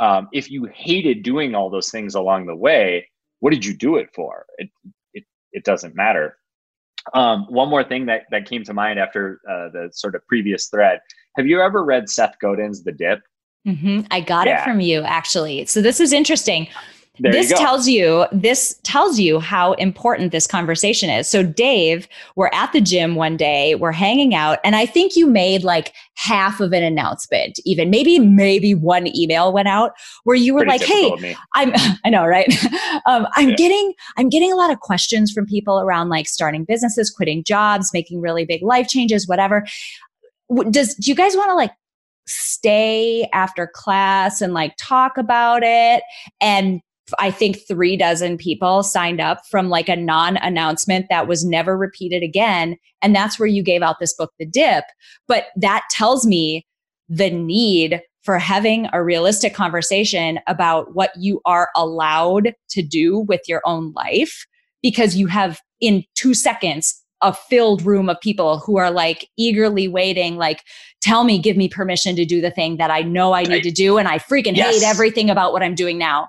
um, if you hated doing all those things along the way, what did you do it for? It it, it doesn't matter. Um, one more thing that, that came to mind after uh, the sort of previous thread. Have you ever read Seth Godin's The Dip? Mm-hmm. I got yeah. it from you actually. So this is interesting. There this tells you this tells you how important this conversation is. So Dave, we're at the gym one day, we're hanging out, and I think you made like half of an announcement, even maybe maybe one email went out where you were Pretty like, "Hey, I'm (laughs) I know, right? um, I'm yeah. getting I'm getting a lot of questions from people around like starting businesses, quitting jobs, making really big life changes, whatever. Does do you guys want to like stay after class and like talk about it and I think three dozen people signed up from like a non announcement that was never repeated again. And that's where you gave out this book, The Dip. But that tells me the need for having a realistic conversation about what you are allowed to do with your own life because you have in two seconds a filled room of people who are like eagerly waiting like tell me give me permission to do the thing that i know i need to do and i freaking yes. hate everything about what i'm doing now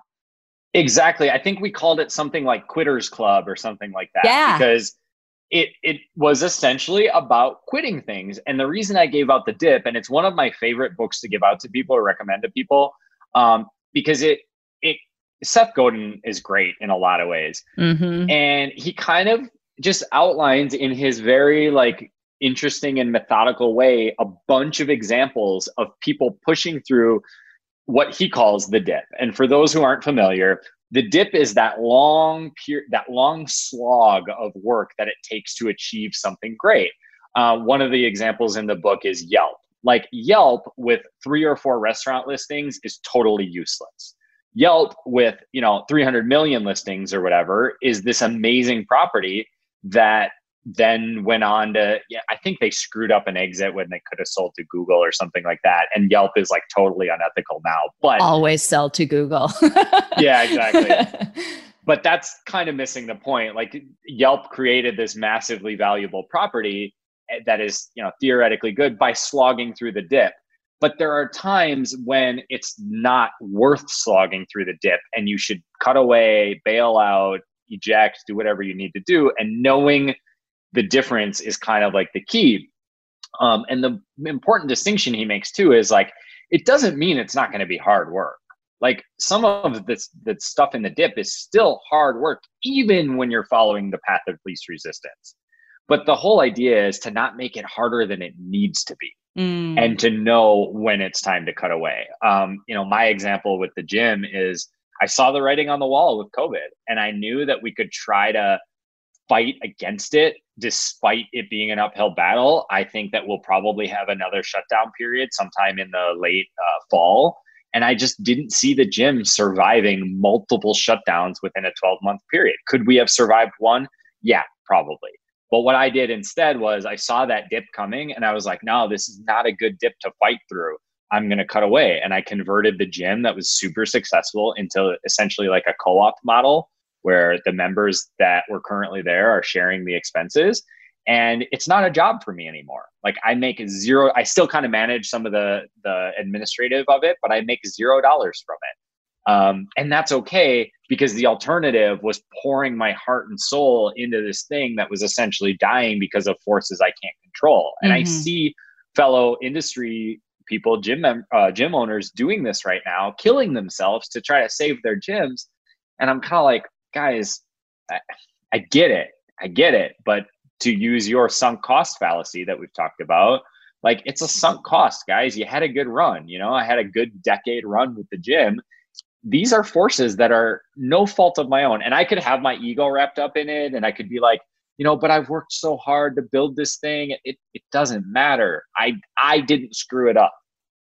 Exactly. I think we called it something like Quitters Club or something like that. Yeah. Because it it was essentially about quitting things. And the reason I gave out the dip, and it's one of my favorite books to give out to people or recommend to people, um, because it it Seth Godin is great in a lot of ways. Mm-hmm. And he kind of just outlines in his very like interesting and methodical way a bunch of examples of people pushing through what he calls the dip. And for those who aren't familiar, the dip is that long that long slog of work that it takes to achieve something great. Uh, one of the examples in the book is Yelp. Like Yelp with three or four restaurant listings is totally useless. Yelp with you know 300 million listings or whatever is this amazing property that then went on to yeah i think they screwed up an exit when they could have sold to google or something like that. And yelp is like totally unethical now but always sell to google. (laughs) Yeah exactly. But that's kind of missing the point. Like yelp created this massively valuable property eh, that is you know theoretically good by slogging through the dip. But there are times when it's not worth slogging through the dip and you should cut away bail out eject do whatever you need to do. And knowing the difference is kind of like the key. Um, and the important distinction he makes too is like it doesn't mean it's not going to be hard work. Like some of this the stuff in the dip is still hard work, even when you're following the path of least resistance. But the whole idea is to not make it harder than it needs to be. Mm. And to know when it's time to cut away. Um, you know, my example with the gym is I saw the writing on the wall with COVID, and I knew that we could try to fight against it despite it being an uphill battle. I think that we'll probably have another shutdown period sometime in the late uh, fall. And I just didn't see the gym surviving multiple shutdowns within a 12 month period. Could we have survived one? Yeah, probably. But what I did instead was I saw that dip coming and I was like, no, this is not a good dip to fight through. I'm going to cut away. And I converted the gym that was super successful into essentially like a co op model where the members that were currently there are sharing the expenses. And it's not a job for me anymore. Like i make zero i still kind of manage some of the the administrative of it but i make zero dollars from it. Um, and that's okay because the alternative was pouring my heart and soul into this thing that was essentially dying because of forces i can't control. And mm-hmm. i see fellow industry people gym mem- uh, gym owners doing this right now killing themselves to try to save their gyms. And i'm kind of like guys, I, I get it. I get it. But to use your sunk cost fallacy that we've talked about, like it's a sunk cost, guys. You had a good run. You know, I had a good decade run with the gym. These are forces that are no fault of my own. And I could have my ego wrapped up in it and I could be like, you know, but I've worked so hard to build this thing. It, it doesn't matter. I I didn't screw it up.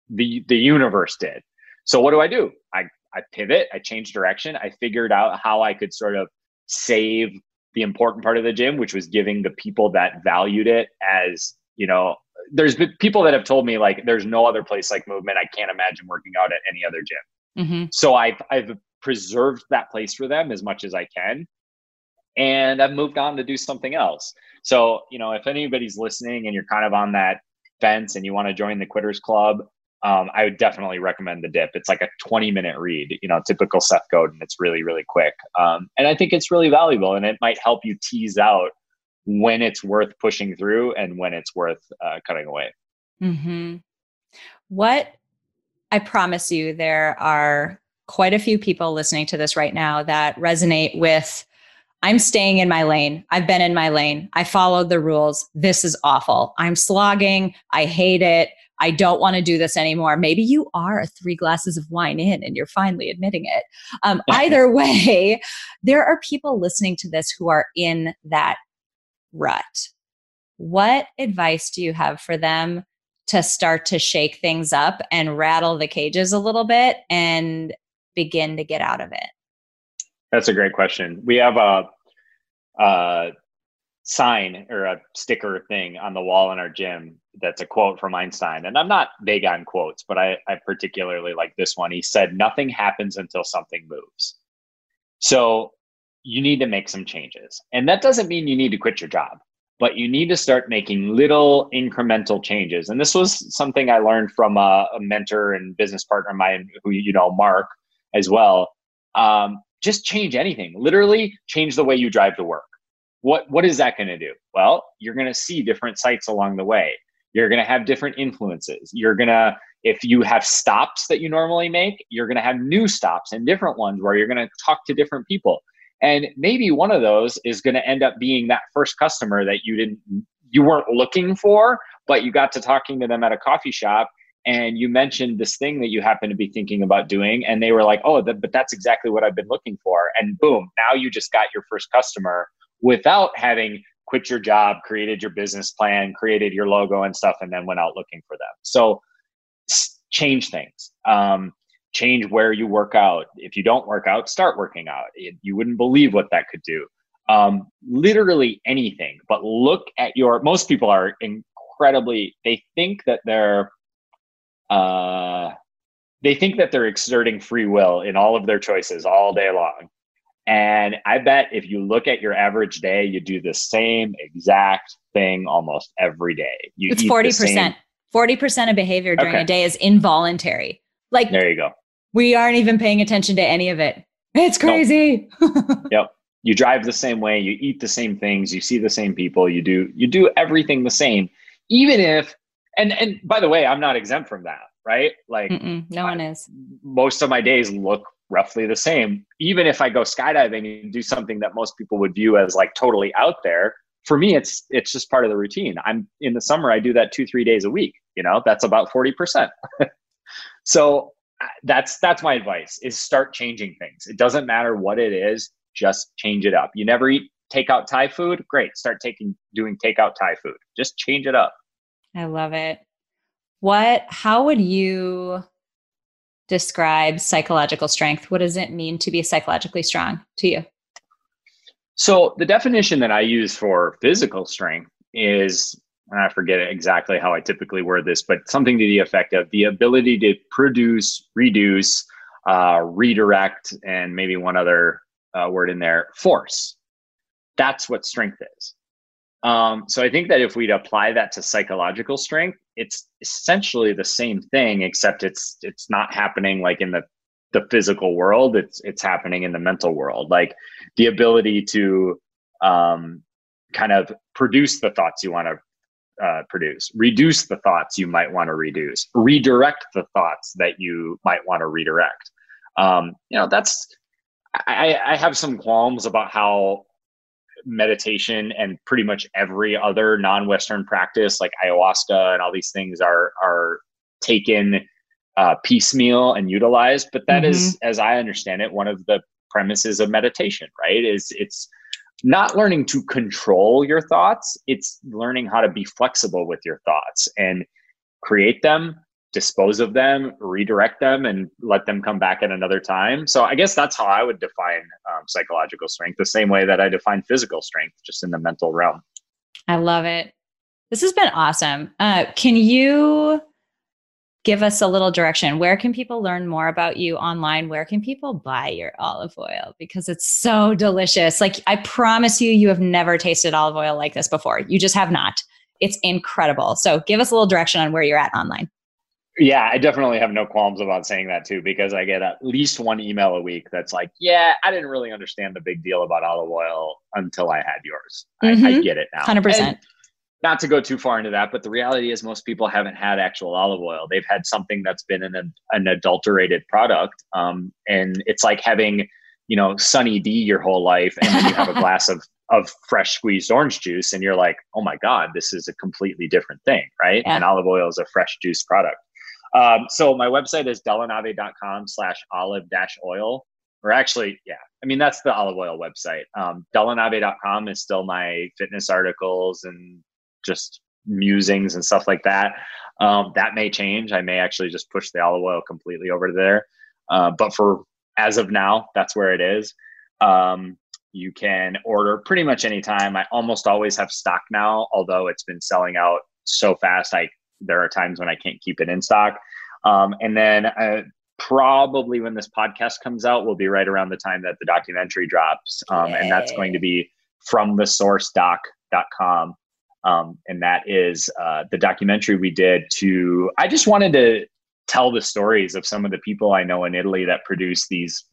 The the universe did. So what do I do? I I pivot, I change direction. I figured out how I could sort of save the important part of the gym, which was giving the people that valued it as, you know, there's been people that have told me like there's no other place like movement. I can't imagine working out at any other gym. Mm-hmm. So I've I've preserved that place for them as much as I can. And I've moved on to do something else. So, you know, if anybody's listening and you're kind of on that fence and you want to join the quitters club, um, I would definitely recommend the dip. It's like a 20 minute read, you know, typical Seth Godin. It's really, really quick. Um, and I think it's really valuable and it might help you tease out when it's worth pushing through and when it's worth uh, cutting away. Mm-hmm. What I promise you, there are quite a few people listening to this right now that resonate with I'm staying in my lane. I've been in my lane. I followed the rules. This is awful. I'm slogging. I hate it. I don't want to do this anymore. Maybe you are three glasses of wine in and you're finally admitting it. Um, (laughs) either way, there are people listening to this who are in that rut. What advice do you have for them to start to shake things up and rattle the cages a little bit and begin to get out of it? That's a great question. We have a, a sign or a sticker thing on the wall in our gym that's a quote from Einstein. And I'm not big on quotes, but I, I particularly like this one. He said, Nothing happens until something moves. So you need to make some changes. And that doesn't mean you need to quit your job, but you need to start making little incremental changes. And this was something I learned from a, a mentor and business partner of mine who, you know, Mark as well. Um, just change anything, literally change the way you drive to work. What, what is that going to do? Well, you're going to see different sights along the way. You're going to have different influences. You're going to, if you have stops that you normally make, you're going to have new stops and different ones where you're going to talk to different people and maybe one of those is going to end up being that first customer that you didn't you weren't looking for but you got to talking to them at a coffee shop and you mentioned this thing that you happen to be thinking about doing and they were like oh but that's exactly what i've been looking for and boom now you just got your first customer without having quit your job created your business plan created your logo and stuff and then went out looking for them so change things um, change where you work out. If you don't work out, start working out. You wouldn't believe what that could do. Um, literally anything, but look at your, most people are incredibly, they think that they're, uh, they think that they're exerting free will in all of their choices all day long. And I bet if you look at your average day, you do the same exact thing almost every day. You it's 40%. 40% of behavior during okay. a day is involuntary. Like there you go. We aren't even paying attention to any of it. It's crazy. Nope. (laughs) yep. You drive the same way, you eat the same things, you see the same people, you do you do everything the same. Even if and and by the way, I'm not exempt from that, right? Like Mm-mm, no one is. Most of my days look roughly the same. Even if I go skydiving and do something that most people would view as like totally out there, for me it's it's just part of the routine. I'm in the summer I do that 2-3 days a week, you know? That's about 40%. (laughs) so uh, that's that's my advice is start changing things it doesn't matter what it is just change it up you never eat takeout thai food great start taking doing takeout thai food just change it up i love it what how would you describe psychological strength what does it mean to be psychologically strong to you so the definition that i use for physical strength is and I forget exactly how I typically word this, but something to the effect of the ability to produce, reduce, uh, redirect, and maybe one other uh, word in there, force. That's what strength is. Um, so I think that if we'd apply that to psychological strength, it's essentially the same thing, except it's it's not happening like in the the physical world. It's it's happening in the mental world, like the ability to um, kind of produce the thoughts you want to uh, produce, reduce the thoughts you might want to reduce, redirect the thoughts that you might want to redirect. Um, you know, that's I, I have some qualms about how meditation and pretty much every other non-Western practice, like ayahuasca and all these things, are are taken uh, piecemeal and utilized. But that mm-hmm. is, as I understand it, one of the premises of meditation. Right? Is it's not learning to control your thoughts; it's learning how to be flexible with your thoughts and create them dispose of them, redirect them, and let them come back at another time. So I guess that's how I would define um, psychological strength, the same way that I define physical strength, just in the mental realm. I love it. This has been awesome. Uh, can you give us a little direction? Where can people learn more about you online? Where can people buy your olive oil? Because it's so delicious. Like, I promise you, you have never tasted olive oil like this before. You just have not. It's incredible. So, give us a little direction on where you're at online. Yeah, I definitely have no qualms about saying that too, because I get at least one email a week that's like, yeah, I didn't really understand the big deal about olive oil until I had yours. Mm-hmm. I, I, mm-hmm. get it now. 100%. And not to go too far into that, but the reality is most people haven't had actual olive oil. They've had something that's been an, an adulterated product. Um, and it's like having, you know, Sunny D your whole life, and then you have a (laughs) glass of of fresh squeezed orange juice and you're like oh my god this is a completely different thing right yeah. and olive oil is a fresh juice product um, so my website is dellanave.com slash olive dash oil. Or actually, yeah, I mean, that's the olive oil website. Um, dellanave.com is still my fitness articles and just musings and stuff like that. Um, that may change. I may actually just push the olive oil completely over there. Uh, but for as of now, that's where it is. Um, you can order pretty much anytime. I almost always have stock now, although it's been selling out so fast. I there are times when I can't keep it in stock. Um, and then uh, probably when this podcast comes out will be right around the time that the documentary drops. Um, and that's going to be from the source doc.com. Um, and that is uh, the documentary we did to, I just wanted to tell the stories of some of the people I know in Italy that produce these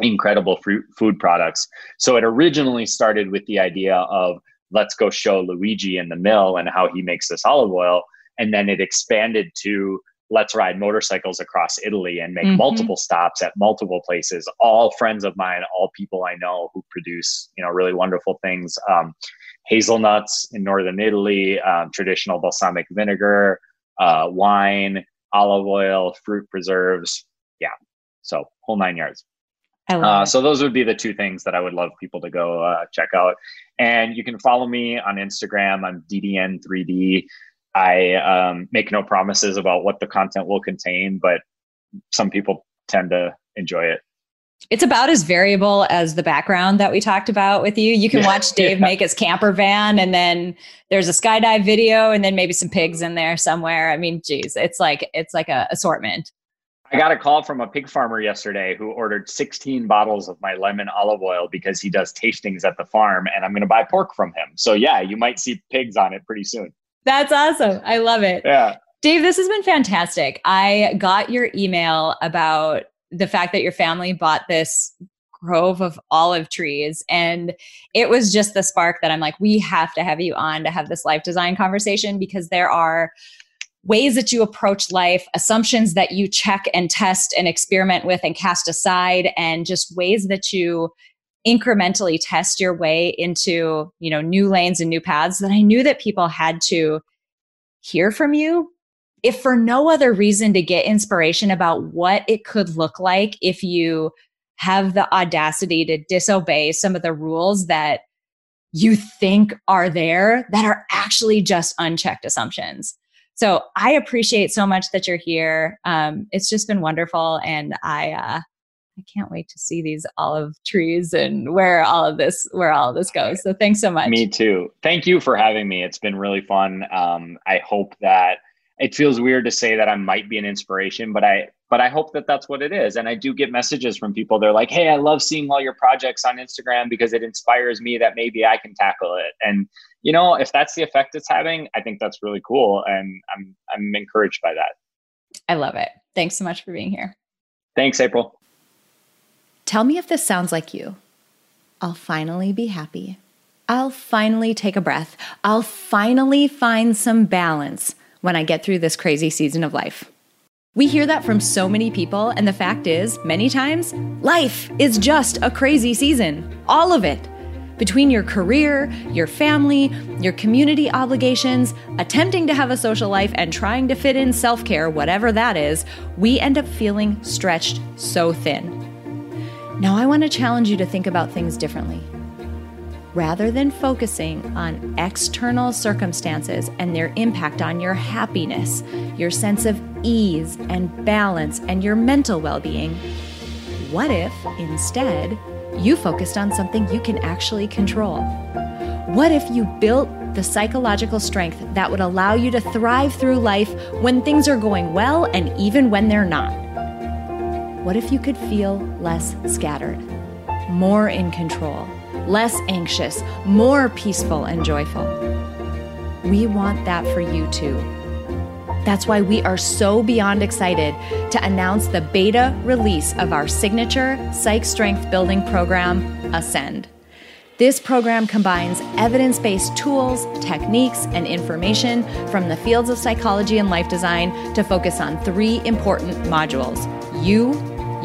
incredible fruit, food products. So it originally started with the idea of let's go show Luigi in the mill and how he makes this olive oil and then it expanded to let's ride motorcycles across Italy and make mm-hmm. multiple stops at multiple places. All friends of mine, all people I know who produce, you know, really wonderful things. Um, hazelnuts in northern Italy, um, traditional balsamic vinegar, uh, wine, olive oil, fruit preserves. Yeah, so whole nine yards. Uh, so those would be the two things that I would love people to go uh, check out. And you can follow me on Instagram. I'm DDN3D. I um, make no promises about what the content will contain, but some people tend to enjoy it. It's about as variable as the background that we talked about with you. You can watch Dave (laughs) yeah. make his camper van, and then there's a skydive video, and then maybe some pigs in there somewhere. I mean, geez, it's like it's like a assortment. I got a call from a pig farmer yesterday who ordered 16 bottles of my lemon olive oil because he does tastings at the farm, and I'm going to buy pork from him. So yeah, you might see pigs on it pretty soon. That's awesome. I love it. Yeah. Dave, this has been fantastic. I got your email about the fact that your family bought this grove of olive trees. And it was just the spark that I'm like, we have to have you on to have this life design conversation because there are ways that you approach life, assumptions that you check and test and experiment with and cast aside, and just ways that you incrementally test your way into you know new lanes and new paths that i knew that people had to hear from you. If for no other reason to get inspiration about what it could look like if you have the audacity to disobey some of the rules that you think are there that are actually just unchecked assumptions. So i appreciate so much that you're here. Um, it's just been wonderful and i uh, I can't wait to see these olive trees and where all of this where all of this goes. So thanks so much. Me too. Thank you for having me. It's been really fun. Um, I hope that it feels weird to say that I might be an inspiration, but I but I hope that that's what it is. And I do get messages from people. They're like, "Hey, I love seeing all your projects on Instagram because it inspires me that maybe I can tackle it." And you know, if that's the effect it's having, I think that's really cool, and I'm I'm encouraged by that. I love it. Thanks so much for being here. Thanks, April. Tell me if this sounds like you. I'll finally be happy. I'll finally take a breath. I'll finally find some balance when I get through this crazy season of life. We hear that from so many people, and the fact is, many times, life is just a crazy season. All of it. Between your career, your family, your community obligations, attempting to have a social life, and trying to fit in self care, whatever that is, we end up feeling stretched so thin. Now, I want to challenge you to think about things differently. Rather than focusing on external circumstances and their impact on your happiness, your sense of ease and balance, and your mental well being, what if instead you focused on something you can actually control? What if you built the psychological strength that would allow you to thrive through life when things are going well and even when they're not? What if you could feel less scattered, more in control, less anxious, more peaceful and joyful? We want that for you too. That's why we are so beyond excited to announce the beta release of our signature psych strength building program, Ascend. This program combines evidence based tools, techniques, and information from the fields of psychology and life design to focus on three important modules you,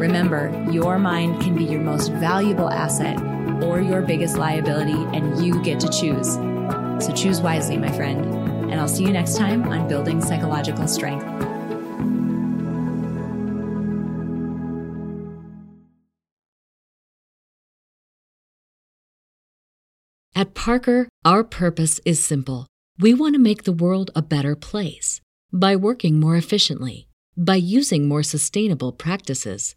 Remember, your mind can be your most valuable asset or your biggest liability, and you get to choose. So choose wisely, my friend. And I'll see you next time on Building Psychological Strength. At Parker, our purpose is simple. We want to make the world a better place by working more efficiently, by using more sustainable practices,